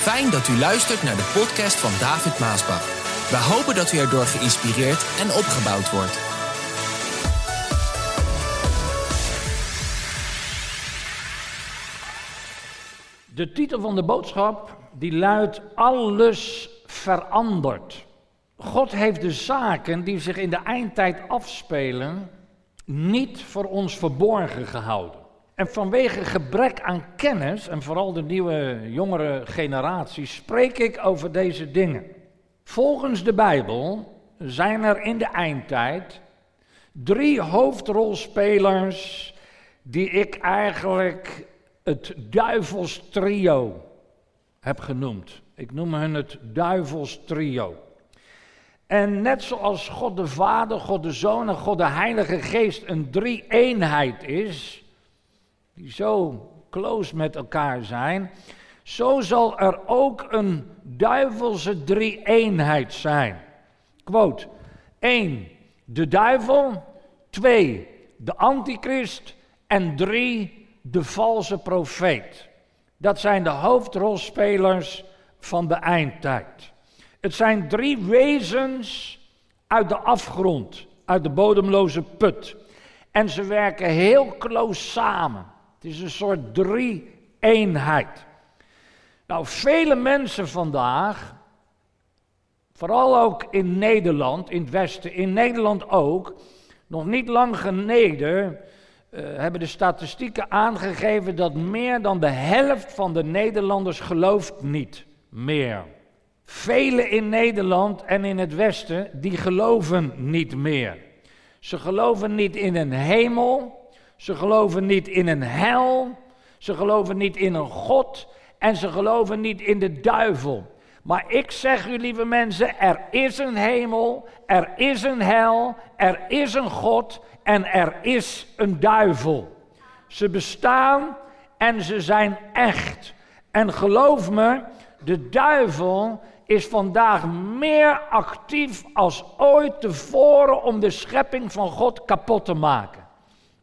Fijn dat u luistert naar de podcast van David Maasbach. We hopen dat u erdoor geïnspireerd en opgebouwd wordt. De titel van de boodschap die luidt Alles verandert. God heeft de zaken die zich in de eindtijd afspelen niet voor ons verborgen gehouden. En vanwege gebrek aan kennis, en vooral de nieuwe jongere generatie, spreek ik over deze dingen. Volgens de Bijbel zijn er in de eindtijd drie hoofdrolspelers die ik eigenlijk het duivelstrio heb genoemd. Ik noem hen het duivelstrio. En net zoals God de Vader, God de Zoon en God de Heilige Geest een drie-eenheid is, die zo close met elkaar zijn, zo zal er ook een duivelse drie-eenheid zijn. Quote 1. De duivel. 2. De antichrist. En 3. De valse profeet. Dat zijn de hoofdrolspelers van de eindtijd. Het zijn drie wezens uit de afgrond, uit de bodemloze put. En ze werken heel close samen. Het is een soort drie-eenheid. Nou, vele mensen vandaag, vooral ook in Nederland, in het Westen, in Nederland ook, nog niet lang geleden uh, hebben de statistieken aangegeven dat meer dan de helft van de Nederlanders gelooft niet meer. Velen in Nederland en in het Westen, die geloven niet meer. Ze geloven niet in een hemel, ze geloven niet in een hel, ze geloven niet in een God en ze geloven niet in de duivel. Maar ik zeg u, lieve mensen, er is een hemel, er is een hel, er is een God en er is een duivel. Ze bestaan en ze zijn echt. En geloof me, de duivel is vandaag meer actief als ooit tevoren om de schepping van God kapot te maken.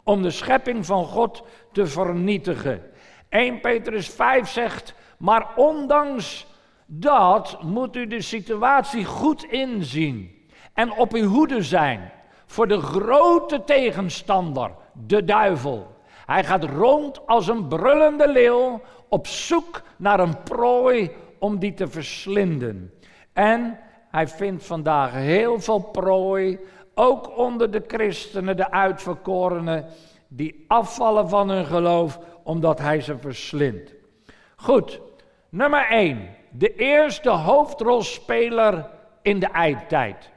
Om de schepping van God te vernietigen. 1 Petrus 5 zegt, maar ondanks dat moet u de situatie goed inzien en op uw hoede zijn voor de grote tegenstander, de duivel. Hij gaat rond als een brullende leeuw op zoek naar een prooi om die te verslinden. En hij vindt vandaag heel veel prooi, ook onder de christenen, de uitverkorenen, die afvallen van hun geloof omdat hij ze verslindt. Goed, nummer 1. De eerste hoofdrolspeler in de eindtijd.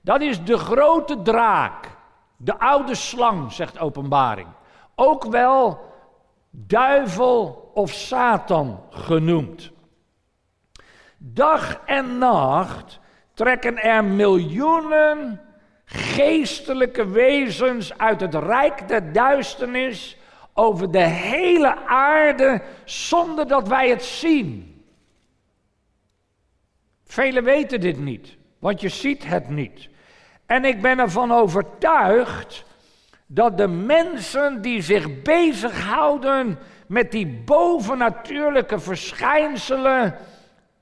Dat is de grote draak, de oude slang, zegt Openbaring. Ook wel duivel of Satan genoemd. Dag en nacht trekken er miljoenen geestelijke wezens uit het rijk der duisternis over de hele aarde zonder dat wij het zien. Velen weten dit niet, want je ziet het niet. En ik ben ervan overtuigd dat de mensen die zich bezighouden met die bovennatuurlijke verschijnselen,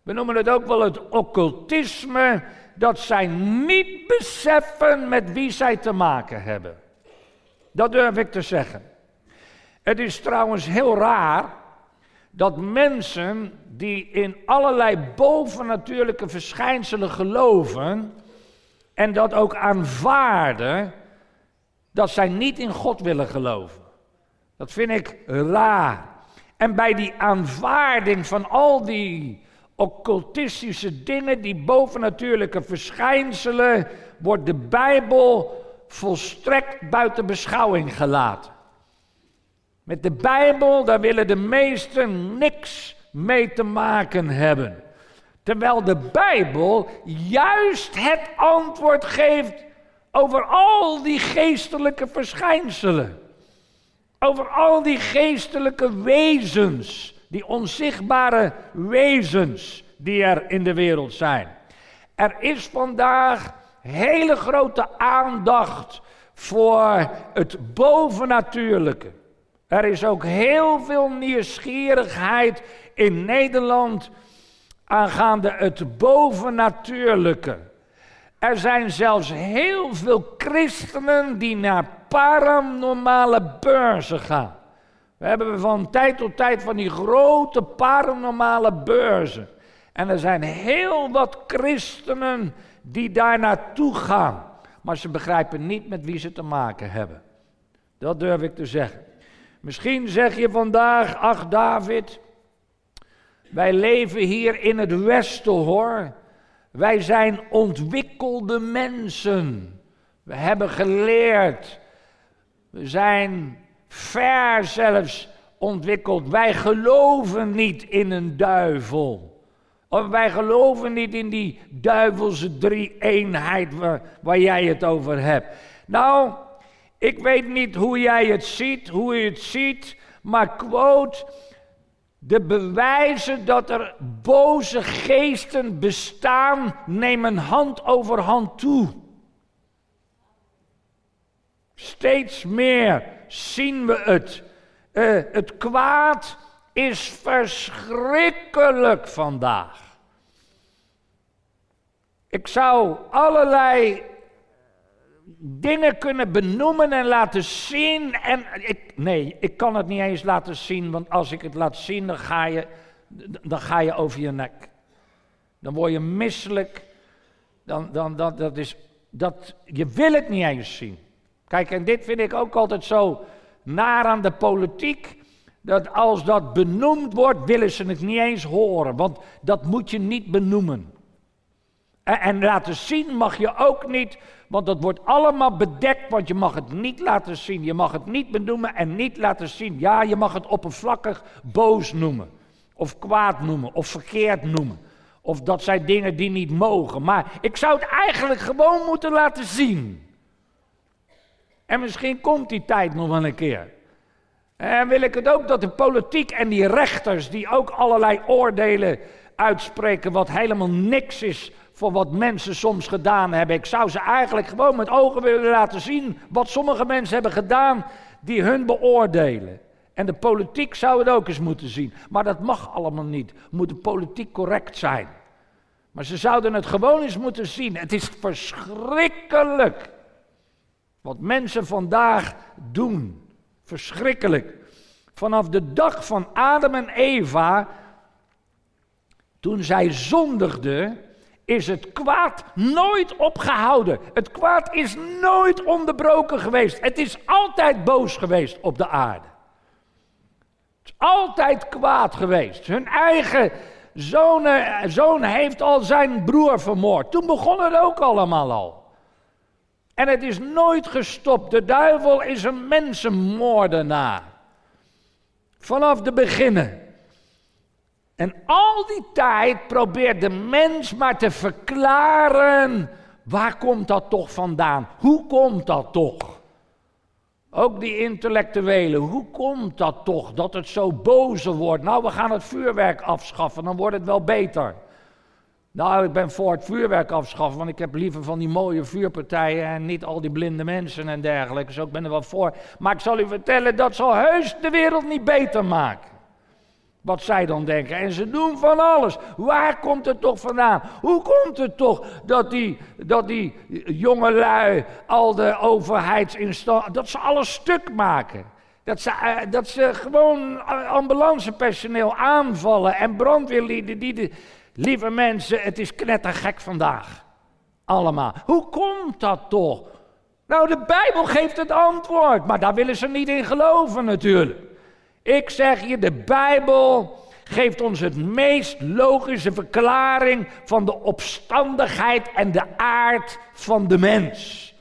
we noemen het ook wel het occultisme, dat zij niet beseffen met wie zij te maken hebben. Dat durf ik te zeggen. Het is trouwens heel raar dat mensen die in allerlei bovennatuurlijke verschijnselen geloven en dat ook aanvaarden, dat zij niet in God willen geloven. Dat vind ik raar. En bij die aanvaarding van al die occultistische dingen, die bovennatuurlijke verschijnselen, wordt de Bijbel volstrekt buiten beschouwing gelaten. Met de Bijbel, daar willen de meesten niks mee te maken hebben. Terwijl de Bijbel juist het antwoord geeft over al die geestelijke verschijnselen. Over al die geestelijke wezens, die onzichtbare wezens die er in de wereld zijn. Er is vandaag hele grote aandacht voor het bovennatuurlijke. Er is ook heel veel nieuwsgierigheid in Nederland aangaande het bovennatuurlijke. Er zijn zelfs heel veel christenen die naar paranormale beurzen gaan. We hebben van tijd tot tijd van die grote paranormale beurzen. En er zijn heel wat christenen die daar naartoe gaan. Maar ze begrijpen niet met wie ze te maken hebben. Dat durf ik te zeggen. Misschien zeg je vandaag, ach David, wij leven hier in het Westen hoor. Wij zijn ontwikkelde mensen. We hebben geleerd. We zijn ver zelfs ontwikkeld. Wij geloven niet in een duivel. Of wij geloven niet in die duivelse drie-eenheid waar, waar jij het over hebt. Nou, ik weet niet hoe jij het ziet, hoe je het ziet, maar quote, de bewijzen dat er boze geesten bestaan, nemen hand over hand toe. Steeds meer zien we het. Uh, het kwaad is verschrikkelijk vandaag. Ik zou allerlei dingen kunnen benoemen en laten zien. En ik, nee, ik kan het niet eens laten zien, want als ik het laat zien, dan ga je, dan ga je over je nek. Dan word je misselijk. Dan, dan, dan, dat is, dat, je wil het niet eens zien. Kijk, en dit vind ik ook altijd zo naar aan de politiek. Dat als dat benoemd wordt, willen ze het niet eens horen. Want dat moet je niet benoemen. En, en laten zien mag je ook niet, want dat wordt allemaal bedekt, want je mag het niet laten zien. Je mag het niet benoemen en niet laten zien. Ja, je mag het oppervlakkig boos noemen, of kwaad noemen, of verkeerd noemen. Of dat zijn dingen die niet mogen. Maar ik zou het eigenlijk gewoon moeten laten zien. En misschien komt die tijd nog wel een keer. En wil ik het ook dat de politiek en die rechters, die ook allerlei oordelen uitspreken, wat helemaal niks is voor wat mensen soms gedaan hebben. Ik zou ze eigenlijk gewoon met ogen willen laten zien wat sommige mensen hebben gedaan die hun beoordelen. En de politiek zou het ook eens moeten zien. Maar dat mag allemaal niet. Moet de politiek correct zijn. Maar ze zouden het gewoon eens moeten zien. Het is verschrikkelijk wat mensen vandaag doen. Verschrikkelijk. Vanaf de dag van Adam en Eva, toen zij zondigden, is het kwaad nooit opgehouden. Het kwaad is nooit onderbroken geweest. Het is altijd boos geweest op de aarde. Het is altijd kwaad geweest. Hun eigen zoon, zoon heeft al zijn broer vermoord. Toen begon het ook allemaal al. En het is nooit gestopt. De duivel is een mensenmoordenaar. Vanaf de beginnen. En al die tijd probeert de mens maar te verklaren, waar komt dat toch vandaan? Hoe komt dat toch? Ook die intellectuelen, hoe komt dat toch dat het zo boze wordt? Nou, we gaan het vuurwerk afschaffen, dan wordt het wel beter. Nou, ik ben voor het vuurwerk afschaffen, want ik heb liever van die mooie vuurpartijen en niet al die blinde mensen en dergelijke. Dus ik ben er wel voor. Maar ik zal u vertellen, dat zal heus de wereld niet beter maken. Wat zij dan denken. En ze doen van alles. Waar komt het toch vandaan? Hoe komt het toch dat die, dat die jongelui al de overheidsinstanties, dat ze alles stuk maken? Dat ze, uh, dat ze gewoon ambulancepersoneel aanvallen en brandweerlieden die de, Lieve mensen, het is knettergek vandaag. Allemaal. Hoe komt dat toch? Nou, de Bijbel geeft het antwoord, maar daar willen ze niet in geloven natuurlijk. Ik zeg je, de Bijbel geeft ons het meest logische verklaring van de opstandigheid en de aard van de mens.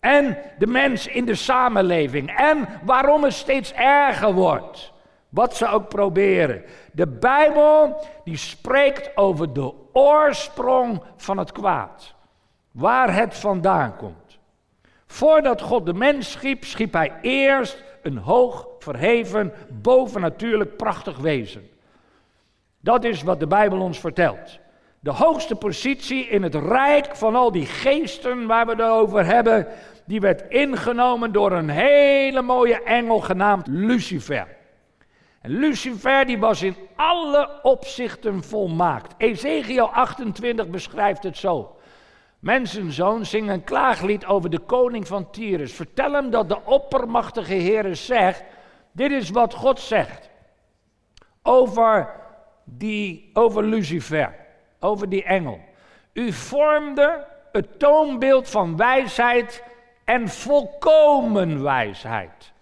En de mens in de samenleving. En waarom het steeds erger wordt. Wat ze ook proberen. De Bijbel die spreekt over de oorsprong van het kwaad. Waar het vandaan komt. Voordat God de mens schiep, schiep hij eerst een hoog verheven, bovennatuurlijk prachtig wezen. Dat is wat de Bijbel ons vertelt. De hoogste positie in het rijk van al die geesten waar we het over hebben, die werd ingenomen door een hele mooie engel genaamd Lucifer. En Lucifer die was in alle opzichten volmaakt. Ezekiel 28 beschrijft het zo. Mensenzoon, zing een klaaglied over de koning van Tyrus. Vertel hem dat de oppermachtige Heere zegt, dit is wat God zegt. Over, die, over Lucifer, over die engel. U vormde het toonbeeld van wijsheid en volkomen wijsheid.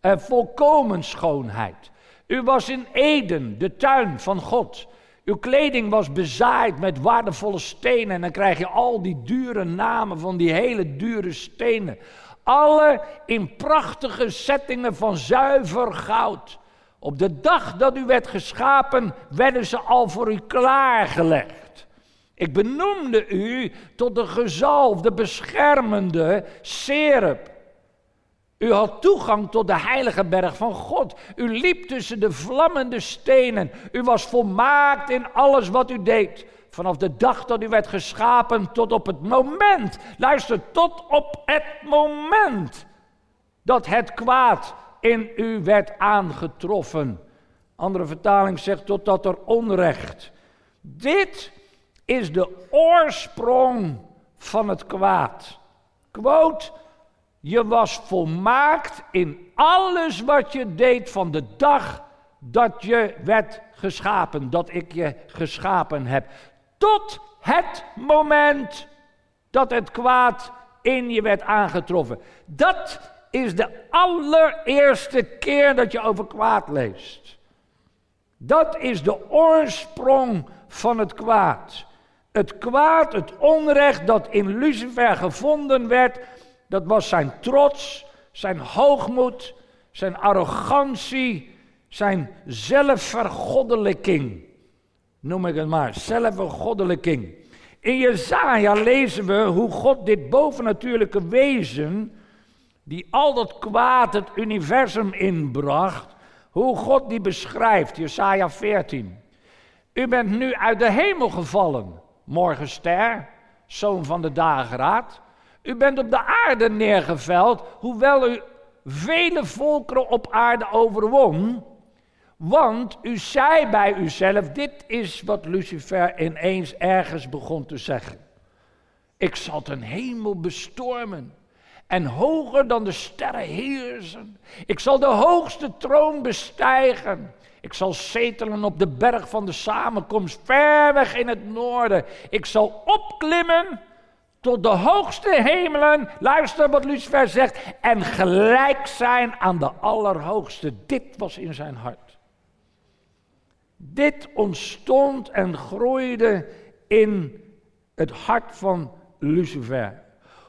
En volkomen schoonheid. U was in Eden, de tuin van God. Uw kleding was bezaaid met waardevolle stenen. En dan krijg je al die dure namen van die hele dure stenen. Alle in prachtige settingen van zuiver goud. Op de dag dat u werd geschapen, werden ze al voor u klaargelegd. Ik benoemde u tot de gezalfde, beschermende serup. U had toegang tot de heilige berg van God. U liep tussen de vlammende stenen. U was volmaakt in alles wat u deed. Vanaf de dag dat u werd geschapen tot op het moment. Luister, tot op het moment dat het kwaad in u werd aangetroffen. Andere vertaling zegt totdat er onrecht. Dit is de oorsprong van het kwaad. Quote je was volmaakt in alles wat je deed van de dag dat je werd geschapen, dat ik je geschapen heb. Tot het moment dat het kwaad in je werd aangetroffen. Dat is de allereerste keer dat je over kwaad leest. Dat is de oorsprong van het kwaad. Het kwaad, het onrecht dat in Lucifer gevonden werd, dat was zijn trots, zijn hoogmoed, zijn arrogantie, zijn zelfvergoddelijking. Noem ik het maar, zelfvergoddelijking. In Jezaja lezen we hoe God dit bovennatuurlijke wezen, die al dat kwaad het universum inbracht, hoe God die beschrijft, Jesaja 14. U bent nu uit de hemel gevallen, morgenster, zoon van de dageraad. U bent op de aarde neergeveld, hoewel u vele volkeren op aarde overwon. Want u zei bij uzelf, dit is wat Lucifer ineens ergens begon te zeggen. Ik zal ten hemel bestormen en hoger dan de sterren heersen. Ik zal de hoogste troon bestijgen. Ik zal zetelen op de berg van de samenkomst, ver weg in het noorden. Ik zal opklimmen tot de hoogste hemelen, luister wat Lucifer zegt, en gelijk zijn aan de Allerhoogste. Dit was in zijn hart. Dit ontstond en groeide in het hart van Lucifer.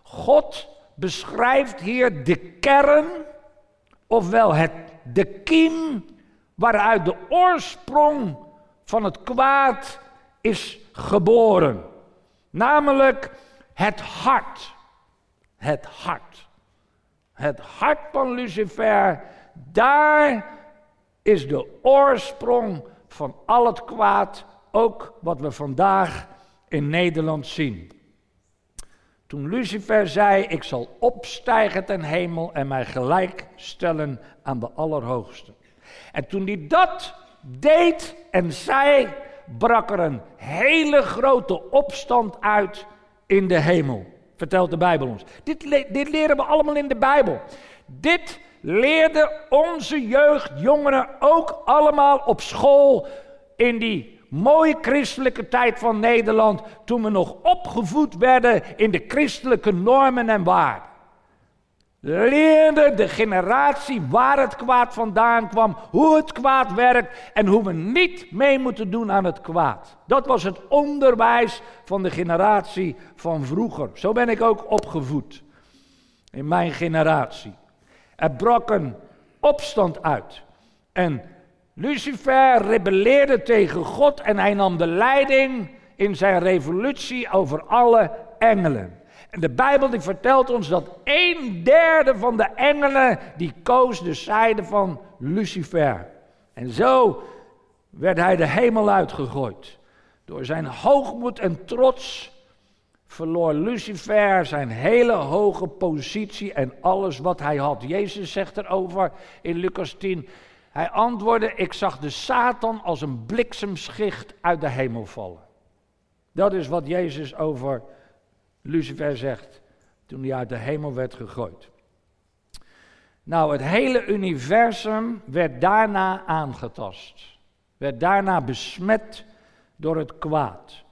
God beschrijft hier de kern, ofwel het, de kiem, waaruit de oorsprong van het kwaad is geboren. Namelijk het hart. Het hart. Het hart van Lucifer, daar is de oorsprong van al het kwaad, ook wat we vandaag in Nederland zien. Toen Lucifer zei: Ik zal opstijgen ten hemel en mij gelijk stellen aan de Allerhoogste. En toen hij dat deed en zei, brak er een hele grote opstand uit in de hemel. Vertelt de Bijbel ons. Dit, dit leren we allemaal in de Bijbel. Dit leerden onze jeugdjongeren ook allemaal op school in die mooie christelijke tijd van Nederland, toen we nog opgevoed werden in de christelijke normen en waarden leerde de generatie waar het kwaad vandaan kwam, hoe het kwaad werkt en hoe we niet mee moeten doen aan het kwaad. Dat was het onderwijs van de generatie van vroeger. Zo ben ik ook opgevoed in mijn generatie. Er brak een opstand uit en Lucifer rebelleerde tegen God en hij nam de leiding in zijn revolutie over alle engelen. De Bijbel die vertelt ons dat een derde van de engelen die koos de zijde van Lucifer. En zo werd hij de hemel uitgegooid. Door zijn hoogmoed en trots verloor Lucifer zijn hele hoge positie en alles wat hij had. Jezus zegt erover in Lucas 10, Hij antwoordde, ik zag de Satan als een bliksemschicht uit de hemel vallen. Dat is wat Jezus over Lucifer zegt toen hij uit de hemel werd gegooid. Nou, het hele universum werd daarna aangetast. Werd daarna besmet door het kwaad.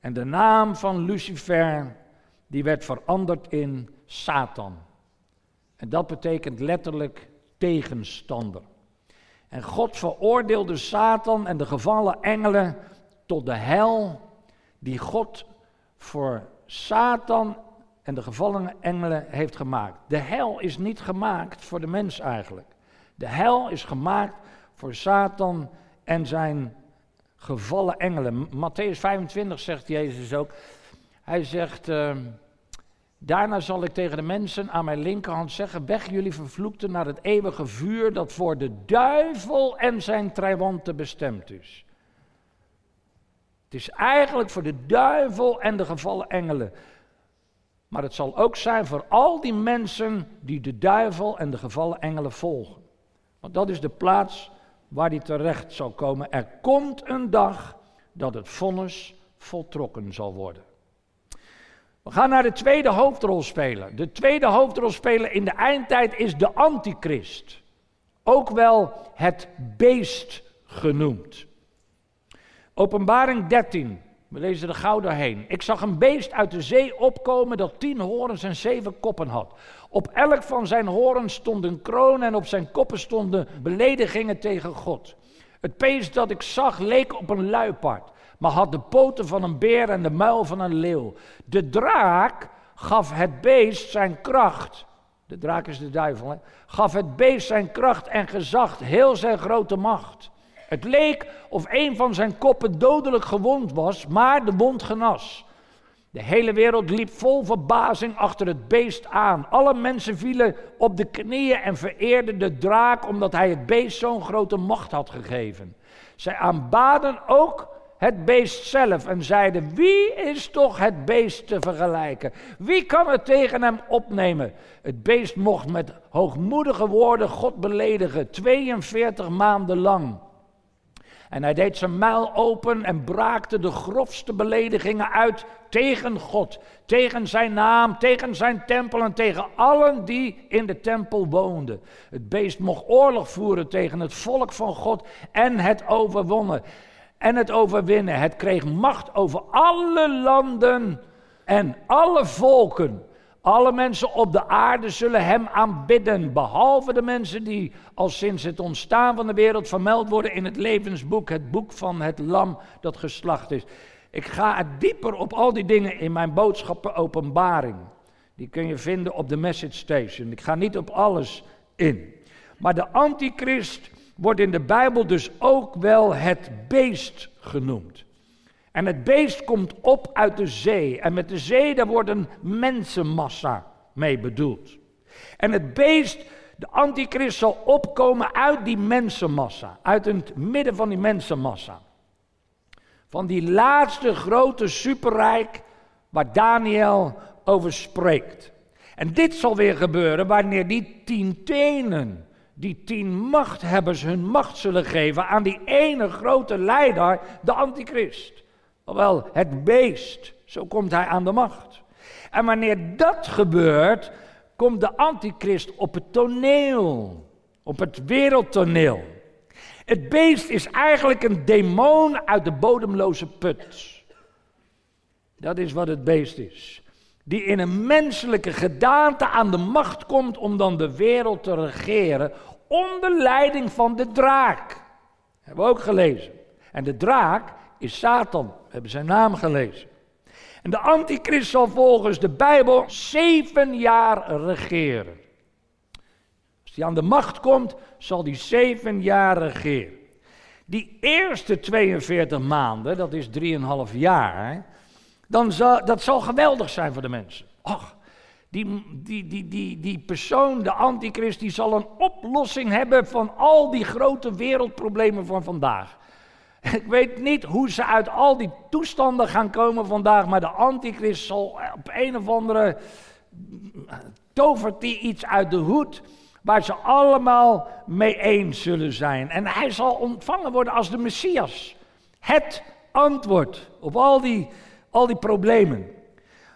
En de naam van Lucifer, die werd veranderd in Satan. En dat betekent letterlijk tegenstander. En God veroordeelde Satan en de gevallen engelen tot de hel die God voor Satan en de gevallen engelen heeft gemaakt. De hel is niet gemaakt voor de mens eigenlijk. De hel is gemaakt voor Satan en zijn gevallen engelen. Matthäus 25 zegt Jezus ook. Hij zegt, uh, daarna zal ik tegen de mensen aan mijn linkerhand zeggen, weg jullie vervloekten naar het eeuwige vuur dat voor de duivel en zijn trijwanten bestemd is. Het is eigenlijk voor de duivel en de gevallen engelen. Maar het zal ook zijn voor al die mensen die de duivel en de gevallen engelen volgen. Want dat is de plaats waar die terecht zal komen. Er komt een dag dat het vonnis voltrokken zal worden. We gaan naar de tweede hoofdrolspeler. De tweede hoofdrolspeler in de eindtijd is de antichrist. Ook wel het beest genoemd. Openbaring 13. We lezen er gauw doorheen. Ik zag een beest uit de zee opkomen dat tien horens en zeven koppen had. Op elk van zijn horens stond een kroon en op zijn koppen stonden beledigingen tegen God. Het beest dat ik zag leek op een luipaard, maar had de poten van een beer en de muil van een leeuw. De draak gaf het beest zijn kracht. De draak is de duivel, hè? Gaf het beest zijn kracht en gezag, heel zijn grote macht. Het leek of een van zijn koppen dodelijk gewond was, maar de wond genas. De hele wereld liep vol verbazing achter het beest aan. Alle mensen vielen op de knieën en vereerden de draak omdat hij het beest zo'n grote macht had gegeven. Zij aanbaden ook het beest zelf en zeiden: Wie is toch het beest te vergelijken? Wie kan het tegen hem opnemen? Het beest mocht met hoogmoedige woorden God beledigen, 42 maanden lang. En hij deed zijn muil open en braakte de grofste beledigingen uit tegen God, tegen zijn naam, tegen zijn tempel en tegen allen die in de tempel woonden. Het beest mocht oorlog voeren tegen het volk van God en het overwonnen. En het overwinnen. Het kreeg macht over alle landen en alle volken. Alle mensen op de aarde zullen hem aanbidden, behalve de mensen die al sinds het ontstaan van de wereld vermeld worden in het levensboek, het boek van het lam dat geslacht is. Ik ga dieper op al die dingen in mijn boodschappen openbaring. Die kun je vinden op de message station. Ik ga niet op alles in. Maar de antichrist wordt in de Bijbel dus ook wel het beest genoemd. En het beest komt op uit de zee. En met de zee, daar wordt een mensenmassa mee bedoeld. En het beest, de antichrist, zal opkomen uit die mensenmassa. Uit het midden van die mensenmassa. Van die laatste grote superrijk waar Daniel over spreekt. En dit zal weer gebeuren wanneer die tien tenen, die tien machthebbers hun macht zullen geven aan die ene grote leider, de antichrist. Wel, het beest, zo komt hij aan de macht. En wanneer dat gebeurt, komt de antichrist op het toneel, op het wereldtoneel. Het beest is eigenlijk een demon uit de bodemloze put. Dat is wat het beest is. Die in een menselijke gedaante aan de macht komt om dan de wereld te regeren onder leiding van de draak. Hebben we ook gelezen. En de draak is Satan. We hebben zijn naam gelezen. En de antichrist zal volgens de Bijbel zeven jaar regeren. Als hij aan de macht komt, zal hij zeven jaar regeren. Die eerste 42 maanden, dat is 3,5 jaar, dan zal, dat zal geweldig zijn voor de mensen. Ach, die, die, die, die, die persoon, de antichrist, die zal een oplossing hebben van al die grote wereldproblemen van vandaag. Ik weet niet hoe ze uit al die toestanden gaan komen vandaag, maar de antichrist zal op een of andere tovert die iets uit de hoed Waar ze allemaal mee eens zullen zijn. En hij zal ontvangen worden als de Messias. Het antwoord op al die, al die problemen.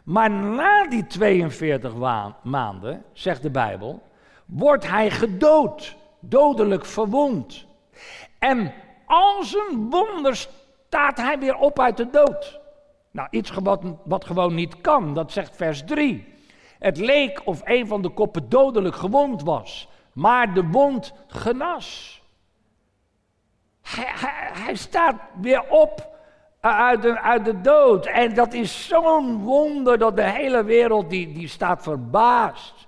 Maar na die 42 maanden, zegt de Bijbel, wordt hij gedood, dodelijk verwond. En als een wonder staat hij weer op uit de dood. Nou, iets wat, wat gewoon niet kan, dat zegt vers 3. Het leek of een van de koppen dodelijk gewond was, maar de wond genas. Hij, staat weer op uit de, uit de dood. En dat is zo'n wonder dat de hele wereld die, die staat verbaasd.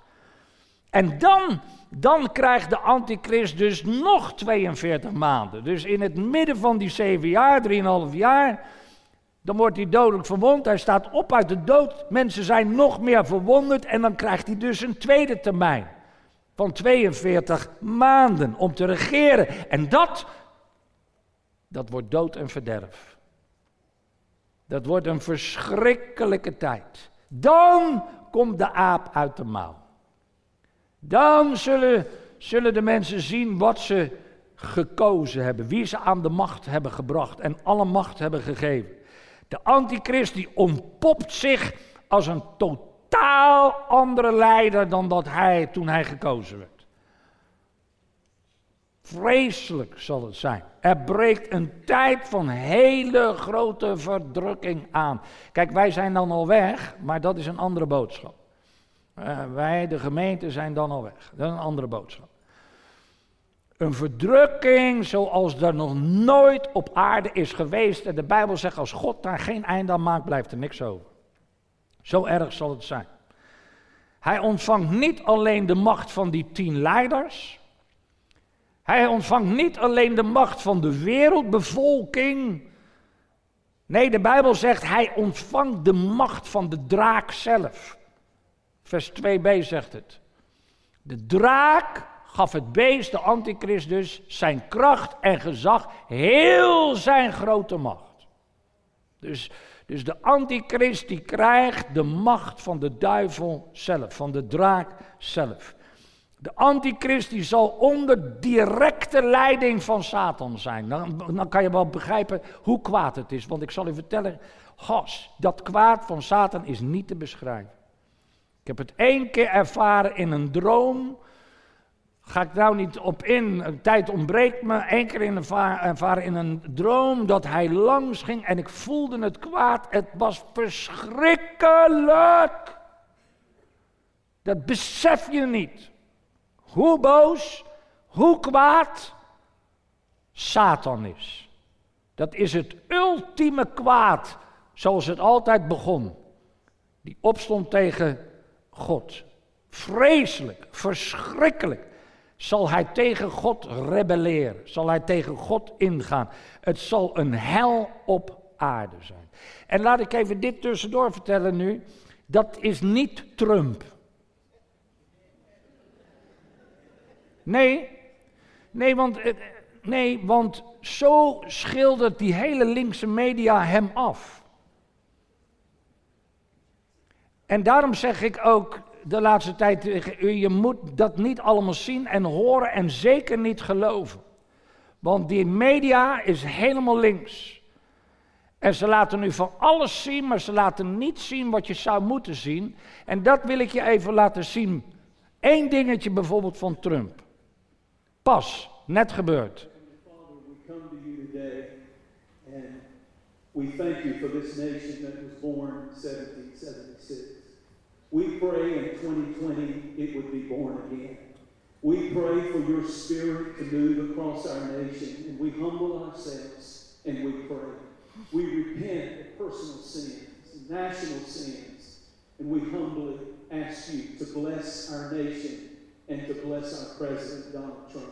En dan, dan krijgt de antichrist dus nog 42 maanden. Dus in het midden van die zeven jaar, 3,5 jaar, dan wordt hij dodelijk verwond. Hij staat op uit de dood. Mensen zijn nog meer verwonderd. En dan krijgt hij dus een tweede termijn van 42 maanden om te regeren. En dat, dat wordt dood en verderf. Dat wordt een verschrikkelijke tijd. Dan komt de aap uit de mouw. Dan zullen, zullen de mensen zien wat ze gekozen hebben, wie ze aan de macht hebben gebracht en alle macht hebben gegeven. De antichrist die ontpopt zich als een totaal andere leider dan dat hij toen hij gekozen werd. Vreselijk zal het zijn. Er breekt een tijd van hele grote verdrukking aan. Kijk, wij zijn dan al weg, maar dat is een andere boodschap. Uh, wij, de gemeente, zijn dan al weg. Dat is een andere boodschap. Een verdrukking zoals er nog nooit op aarde is geweest. En de Bijbel zegt, als God daar geen einde aan maakt, blijft er niks over. Zo erg zal het zijn. Hij ontvangt niet alleen de macht van die tien leiders. Hij ontvangt niet alleen de macht van de wereldbevolking. Nee, de Bijbel zegt hij ontvangt de macht van de draak zelf. Vers 2b zegt het. De draak gaf het beest, de antichrist dus, zijn kracht en gezag, heel zijn grote macht. Dus, dus de antichrist die krijgt de macht van de duivel zelf, van de draak zelf. De antichrist die zal onder directe leiding van Satan zijn. Dan, dan, kan je wel begrijpen hoe kwaad het is. Want ik zal u vertellen, gas, dat kwaad van Satan is niet te beschrijven. Ik heb het één keer ervaren in een droom. Ga ik nou niet op in, tijd ontbreekt me. Eén keer in ervaren in een droom dat hij langs ging en ik voelde het kwaad. Het was verschrikkelijk. Dat besef je niet. Hoe boos, hoe kwaad Satan is. Dat is het ultieme kwaad, zoals het altijd begon. Die opstond tegen God. Vreselijk, verschrikkelijk zal hij tegen God rebelleren. Zal hij tegen God ingaan. Het zal een hel op aarde zijn. En laat ik even dit tussendoor vertellen nu. Dat is niet Trump. Nee, nee, want, eh, nee, want zo schildert die hele linkse media hem af. En daarom zeg ik ook de laatste tijd tegen u, je moet dat niet allemaal zien en horen en zeker niet geloven. Want die media is helemaal links. En ze laten nu van alles zien, maar ze laten niet zien wat je zou moeten zien. En dat wil ik je even laten zien. Eén dingetje bijvoorbeeld van Trump. Pas, net gebeurd. We thank you for this nation that was born 1776. We pray in 2020 it would be born again. We pray for your spirit to move across our nation, and we humble ourselves and we pray. We repent of personal sins, national sins, and we humbly ask you to bless our nation and to bless our President Donald Trump.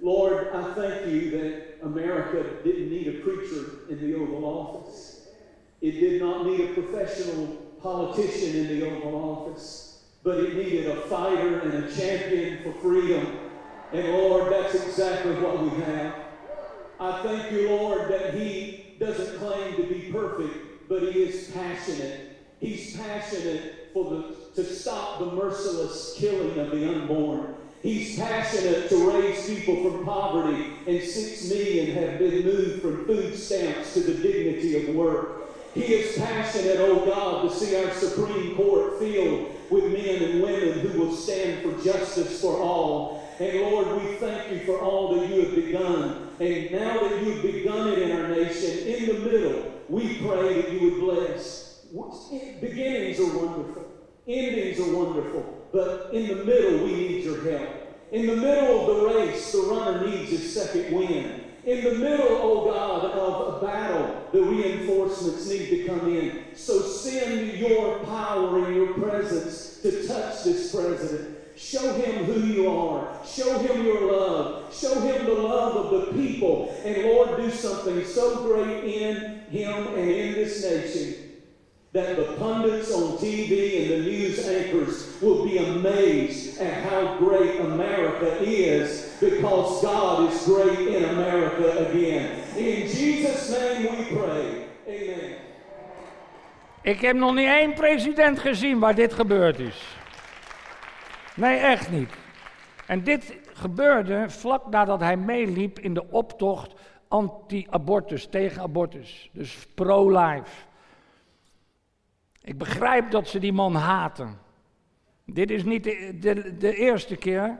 Lord, I thank you that America didn't need a preacher in the Oval Office. It did not need a professional politician in the Oval Office, but it needed a fighter and a champion for freedom. And Lord, that's exactly what we have. I thank you, Lord, that he doesn't claim to be perfect, but he is passionate. He's passionate for the, to stop the merciless killing of the unborn. He's passionate to raise people from poverty, and six million have been moved from food stamps to the dignity of work. He is passionate, oh God, to see our Supreme Court filled with men and women who will stand for justice for all. And Lord, we thank you for all that you have begun. And now that you've begun it in our nation, in the middle, we pray that you would bless. Beginnings are wonderful. Endings are wonderful. But in the middle, we need your help. In the middle of the race, the runner needs his second wind. In the middle, oh God, of a battle, the reinforcements need to come in. So send your power and your presence to touch this president. Show him who you are. Show him your love. Show him the love of the people. And Lord, do something so great in him and in this nation that the pundits on TV and the news anchors will be amazed at how great America is because God is great in America again. In Jesus' name we pray. Amen. Ik heb nog niet één president gezien waar dit gebeurd is. Nee, echt niet. En dit gebeurde vlak nadat hij meeliep in de optocht anti-abortus, tegen abortus. Dus pro-life. Ik begrijp dat ze die man haten. Dit is niet de, de, eerste keer.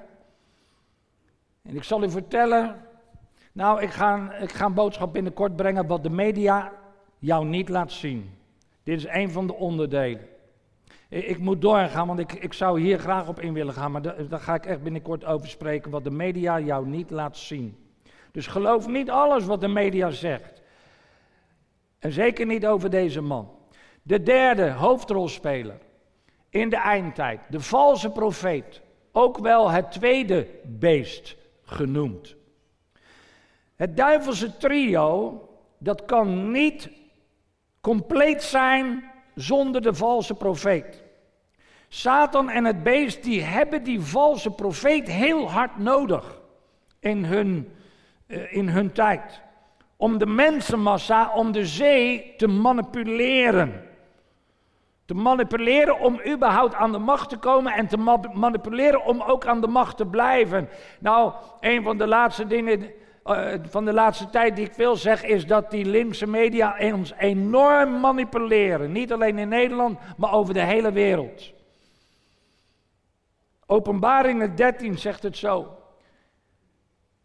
En ik zal u vertellen. Nou, ik ga, ik ga een boodschap binnenkort brengen wat de media jou niet laat zien. Dit is een van de onderdelen. Ik moet doorgaan, want ik, ik zou hier graag op in willen gaan, maar daar ga ik echt binnenkort over spreken, wat de media jou niet laat zien. Dus geloof niet alles wat de media zegt. En zeker niet over deze man. De derde hoofdrolspeler in de eindtijd, de valse profeet, ook wel het tweede beest genoemd. Het duivelse trio, dat kan niet compleet zijn zonder de valse profeet. Satan en het beest die hebben die valse profeet heel hard nodig in hun, uh, in hun tijd. Om de mensenmassa, om de zee te manipuleren. Te manipuleren om überhaupt aan de macht te komen en te manipuleren om ook aan de macht te blijven. Nou, een van de laatste dingen uh, van de laatste tijd die ik veel zeg, is dat die linkse media ons enorm manipuleren. Niet alleen in Nederland, maar over de hele wereld. Openbaringen 13 zegt het zo.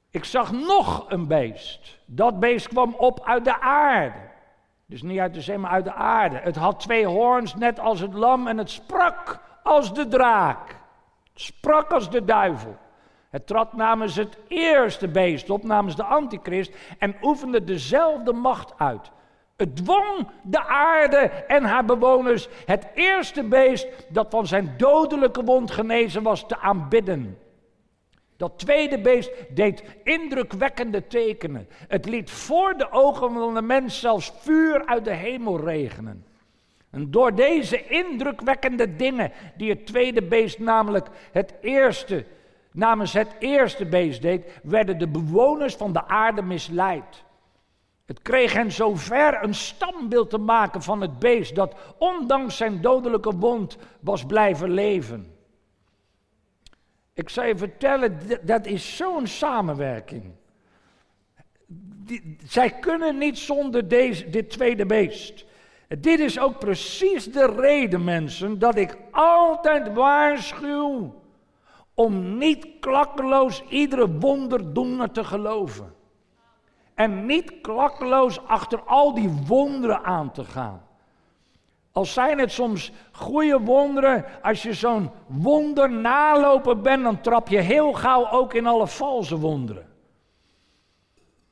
Ik zag nog een beest. Dat beest kwam op uit de aarde. Dus niet uit de zee, maar uit de aarde. Het had twee hoorns, net als het lam, en het sprak als de draak. Het sprak als de duivel. Het trad namens het eerste beest op, namens de antichrist, en oefende dezelfde macht uit. Het dwong de aarde en haar bewoners het eerste beest dat van zijn dodelijke wond genezen was te aanbidden. Dat tweede beest deed indrukwekkende tekenen. Het liet voor de ogen van de mens zelfs vuur uit de hemel regenen. En door deze indrukwekkende dingen, die het tweede beest namelijk het eerste, namens het eerste beest deed, werden de bewoners van de aarde misleid. Het kreeg hen zover een stambeeld te maken van het beest dat ondanks zijn dodelijke wond was blijven leven. Ik zou je vertellen, dat is zo'n samenwerking. Zij kunnen niet zonder deze, dit tweede beest. Dit is ook precies de reden, mensen, dat ik altijd waarschuw om niet klakkeloos iedere wonderdoener te geloven. En niet klakkeloos achter al die wonderen aan te gaan. Al zijn het soms goede wonderen, als je zo'n wonder nalopen bent, dan trap je heel gauw ook in alle valse wonderen.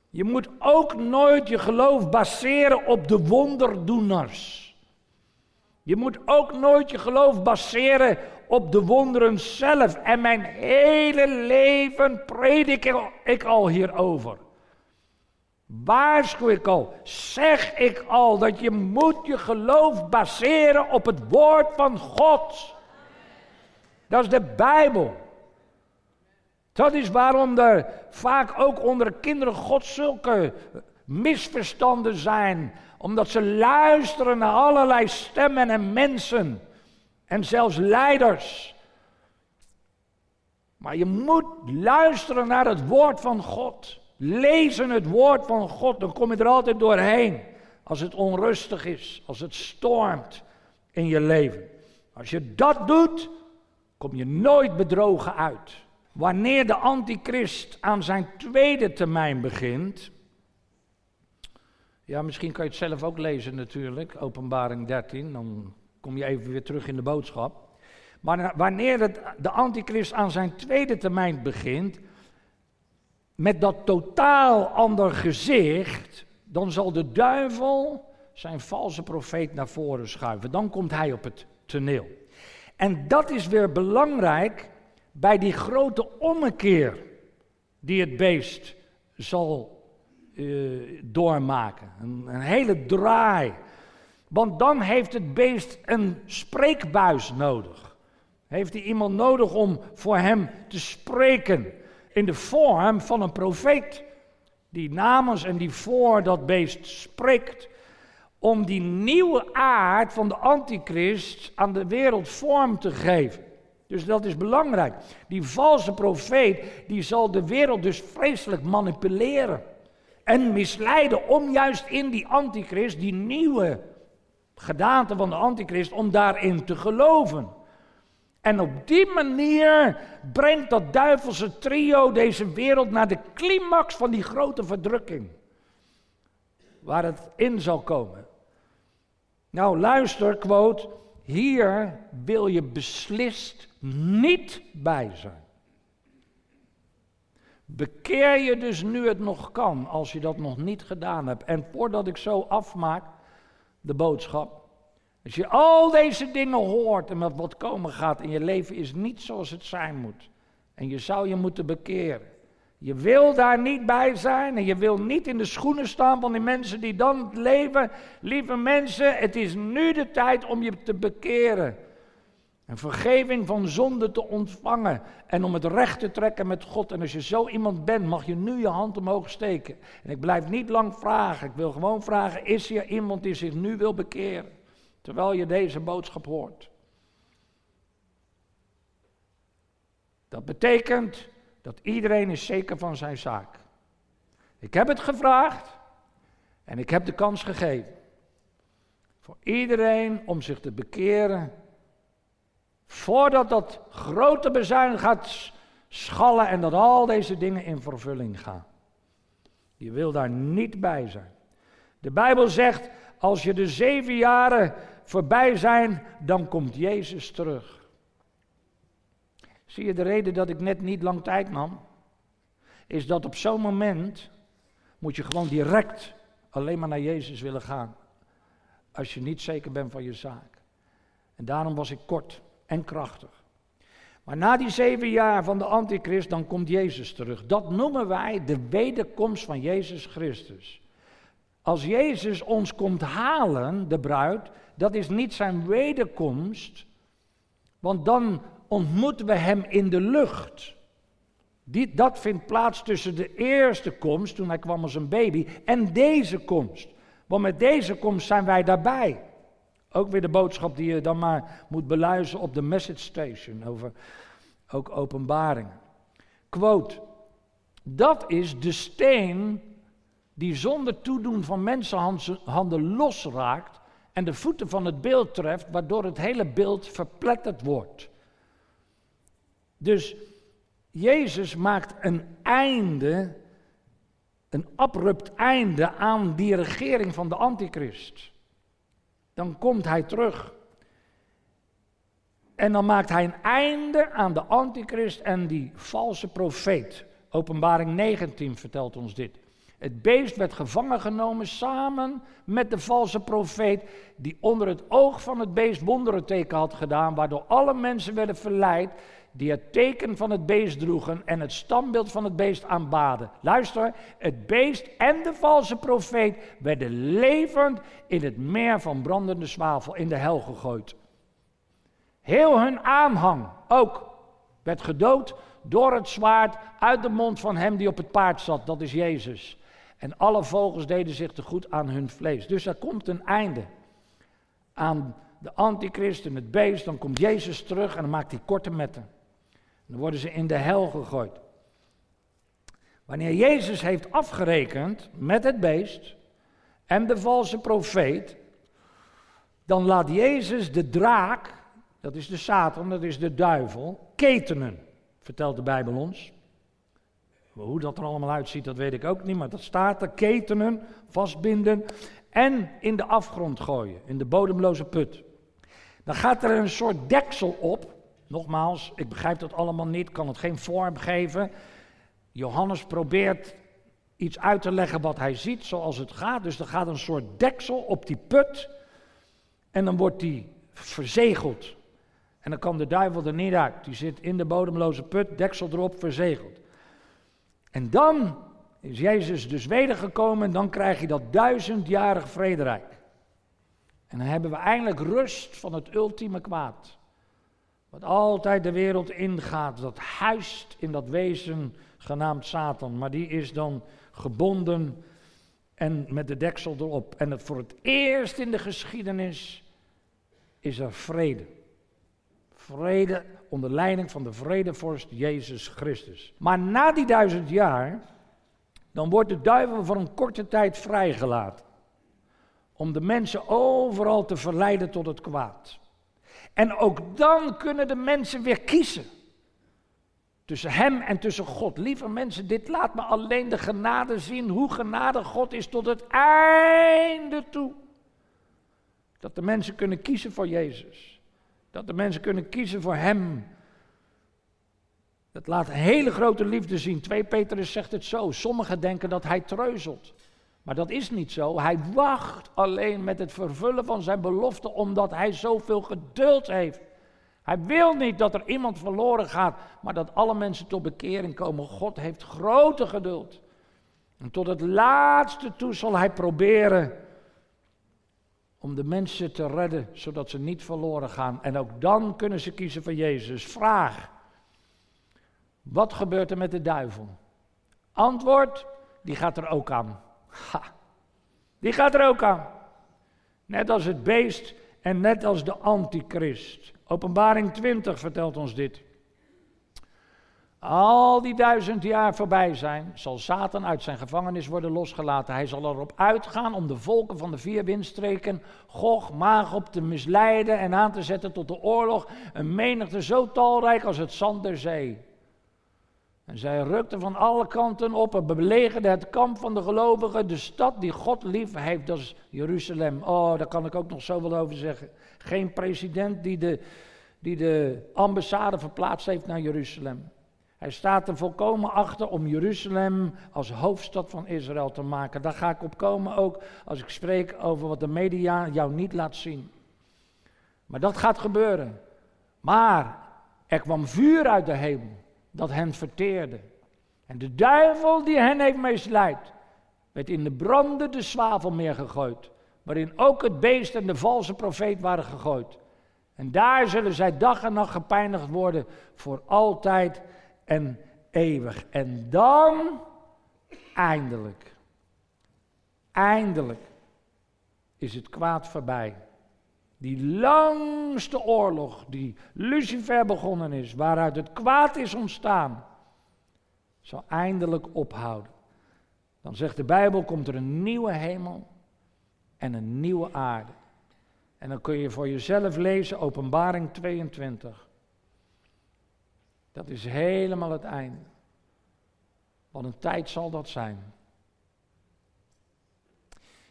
Je moet ook nooit je geloof baseren op de wonderdoeners. Je moet ook nooit je geloof baseren op de wonderen zelf. En mijn hele leven predik ik al hierover. Waarschuw ik al, zeg ik al dat je moet je geloof baseren op het woord van God. Dat is de Bijbel. Dat is waarom er vaak ook onder de kinderen God zulke misverstanden zijn. Omdat ze luisteren naar allerlei stemmen en mensen. En zelfs leiders. Maar je moet luisteren naar het woord van God. Lezen het woord van God, dan kom je er altijd doorheen. Als het onrustig is, als het stormt in je leven. Als je dat doet, kom je nooit bedrogen uit. Wanneer de antichrist aan zijn tweede termijn begint. Ja, misschien kan je het zelf ook lezen natuurlijk, Openbaring 13, dan kom je even weer terug in de boodschap. Maar wanneer het, de antichrist aan zijn tweede termijn begint, met dat totaal ander gezicht, dan zal de duivel zijn valse profeet naar voren schuiven. Dan komt hij op het toneel. En dat is weer belangrijk bij die grote ommekeer die het beest zal uh, doormaken. Een, een hele draai. Want dan heeft het beest een spreekbuis nodig. Heeft hij iemand nodig om voor hem te spreken in de vorm van een profeet. Die namens en die voor dat beest spreekt. Om die nieuwe aard van de antichrist aan de wereld vorm te geven. Dus dat is belangrijk. Die valse profeet, die zal de wereld dus vreselijk manipuleren. En misleiden om juist in die antichrist, die nieuwe gedaante van de antichrist, om daarin te geloven. En op die manier brengt dat duivelse trio deze wereld naar de climax van die grote verdrukking. Waar het in zal komen. Nou, luister, quote. Hier wil je beslist niet bij zijn. Bekeer je dus nu het nog kan, als je dat nog niet gedaan hebt. En voordat ik zo afmaak de boodschap. Als je al deze dingen hoort en wat komen gaat in je leven is niet zoals het zijn moet. En je zou je moeten bekeren. Je wil daar niet bij zijn en je wil niet in de schoenen staan van die mensen die dan leven. Lieve mensen, het is nu de tijd om je te bekeren. Een vergeving van zonde te ontvangen en om het recht te trekken met God. En als je zo iemand bent, mag je nu je hand omhoog steken. En ik blijf niet lang vragen. Ik wil gewoon vragen: is er iemand die zich nu wil bekeren? Terwijl je deze boodschap hoort. Dat betekent dat iedereen is zeker van zijn zaak. Ik heb het gevraagd en ik heb de kans gegeven. Voor iedereen om zich te bekeren Voordat dat grote bezuin gaat schallen en dat al deze dingen in vervulling gaan. Je wil daar niet bij zijn. De Bijbel zegt, als je de zeven jaren voorbij zijn, dan komt Jezus terug. Zie je de reden dat ik net niet lang tijd nam? Is dat op zo'n moment moet je gewoon direct alleen maar naar Jezus willen gaan. Als je niet zeker bent van je zaak. En daarom was ik kort en krachtig. Maar na die zeven jaar van de antichrist, dan komt Jezus terug. Dat noemen wij de wederkomst van Jezus Christus. Als Jezus ons komt halen, de bruid, dat is niet zijn wederkomst, want dan ontmoeten we hem in de lucht. Dat vindt plaats tussen de eerste komst, toen hij kwam als een baby, en deze komst. Want met deze komst zijn wij daarbij. Ook weer de boodschap die je dan maar moet beluisteren op de message station over ook openbaringen. Quote, dat is de steen die zonder toedoen van mensenhanden losraakt en de voeten van het beeld treft, waardoor het hele beeld verpletterd wordt. Dus Jezus maakt een einde, een abrupt einde aan die regering van de antichrist dan komt hij terug. En dan maakt hij een einde aan de antichrist en die valse profeet. Openbaring 19 vertelt ons dit. Het beest werd gevangen genomen samen met de valse profeet, die onder het oog van het beest wonderen teken had gedaan, waardoor alle mensen werden verleid die het teken van het beest droegen en het standbeeld van het beest aanbaden. Luister, het beest en de valse profeet werden levend in het meer van brandende zwavel in de hel gegooid. Heel hun aanhang ook werd gedood door het zwaard uit de mond van hem die op het paard zat, dat is Jezus. En alle vogels deden zich te goed aan hun vlees. Dus er komt een einde aan de antichrist en het beest, dan komt Jezus terug en dan maakt hij korte metten. Dan worden ze in de hel gegooid. Wanneer Jezus heeft afgerekend met het beest en de valse profeet, dan laat Jezus de draak, dat is de Satan, dat is de duivel, ketenen, vertelt de Bijbel ons. Hoe dat er allemaal uitziet, dat weet ik ook niet, maar dat staat er, ketenen, vastbinden en in de afgrond gooien, in de bodemloze put. Dan gaat er een soort deksel op. Nogmaals, ik begrijp dat allemaal niet, kan het geen vorm geven. Johannes probeert iets uit te leggen wat hij ziet, zoals het gaat. Dus er gaat een soort deksel op die put en dan wordt die verzegeld. En dan kan de duivel er niet uit. Die zit in de bodemloze put, deksel erop, verzegeld. En dan is Jezus dus wedergekomen en dan krijg je dat duizendjarig vrederijk. En dan hebben we eindelijk rust van het ultieme kwaad. Wat altijd de wereld ingaat, dat huist in dat wezen genaamd Satan. Maar die is dan gebonden en met de deksel erop. En het voor het eerst in de geschiedenis is er vrede. Vrede onder leiding van de vredevorst Jezus Christus. Maar na die duizend jaar, dan wordt de duivel voor een korte tijd vrijgelaten. Om de mensen overal te verleiden tot het kwaad. En ook dan kunnen de mensen weer kiezen. Tussen hem en tussen God. Lieve mensen, dit laat me alleen de genade zien. Hoe genade God is tot het einde toe. Dat de mensen kunnen kiezen voor Jezus. Dat de mensen kunnen kiezen voor Hem. Dat laat hele grote liefde zien. 2 Petrus zegt het zo. Sommigen denken dat Hij treuzelt. Maar dat is niet zo. Hij wacht alleen met het vervullen van zijn belofte omdat Hij zoveel geduld heeft. Hij wil niet dat er iemand verloren gaat, maar dat alle mensen tot bekering komen. God heeft grote geduld. En tot het laatste toe zal Hij proberen om de mensen te redden, zodat ze niet verloren gaan. En ook dan kunnen ze kiezen voor Jezus. Vraag, wat gebeurt er met de duivel? Antwoord, die gaat er ook aan. Ha, die gaat er ook aan. Net als het beest en net als de antichrist. Openbaring 20 vertelt ons dit al die duizend jaar voorbij zijn, zal Satan uit zijn gevangenis worden losgelaten. Hij zal erop uitgaan om de volken van de vier windstreken, Gog, Magop, te misleiden en aan te zetten tot de oorlog. Een menigte zo talrijk als het zand der zee. En zij rukten van alle kanten op en belegerden het kamp van de gelovigen, de stad die God lief heeft, dat is Jeruzalem. Oh, daar kan ik ook nog zoveel over zeggen. Geen president die de, die de ambassade verplaatst heeft naar Jeruzalem. Hij staat er volkomen achter om Jeruzalem als hoofdstad van Israël te maken. Daar ga ik op komen ook als ik spreek over wat de media jou niet laat zien. Maar dat gaat gebeuren. Maar er kwam vuur uit de hemel dat hen verteerde. En de duivel die hen heeft misleid, werd in de brandende zwavelmeer gegooid. Waarin ook het beest en de valse profeet waren gegooid. En daar zullen zij dag en nacht gepijnigd worden voor altijd en eeuwig. En dan, eindelijk, eindelijk is het kwaad voorbij. Die langste oorlog die Lucifer begonnen is, waaruit het kwaad is ontstaan, zal eindelijk ophouden. Dan zegt de Bijbel, komt er een nieuwe hemel en een nieuwe aarde. En dan kun je voor jezelf lezen, Openbaring 22. Dat is helemaal het einde. Wat een tijd zal dat zijn.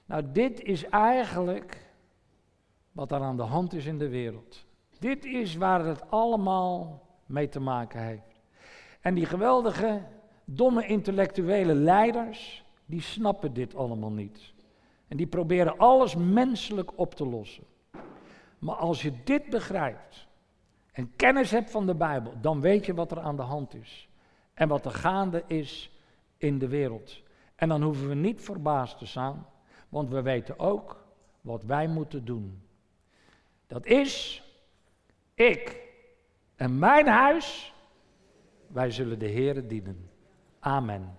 Nou, dit is eigenlijk wat er aan de hand is in de wereld. Dit is waar het allemaal mee te maken heeft. En die geweldige, domme intellectuele leiders, die snappen dit allemaal niet. En die proberen alles menselijk op te lossen. Maar als je dit begrijpt, en kennis hebt van de Bijbel, dan weet je wat er aan de hand is. En wat er gaande is in de wereld. En dan hoeven we niet verbaasd te staan, want we weten ook wat wij moeten doen. Dat is, ik en mijn huis, wij zullen de Heer dienen. Amen.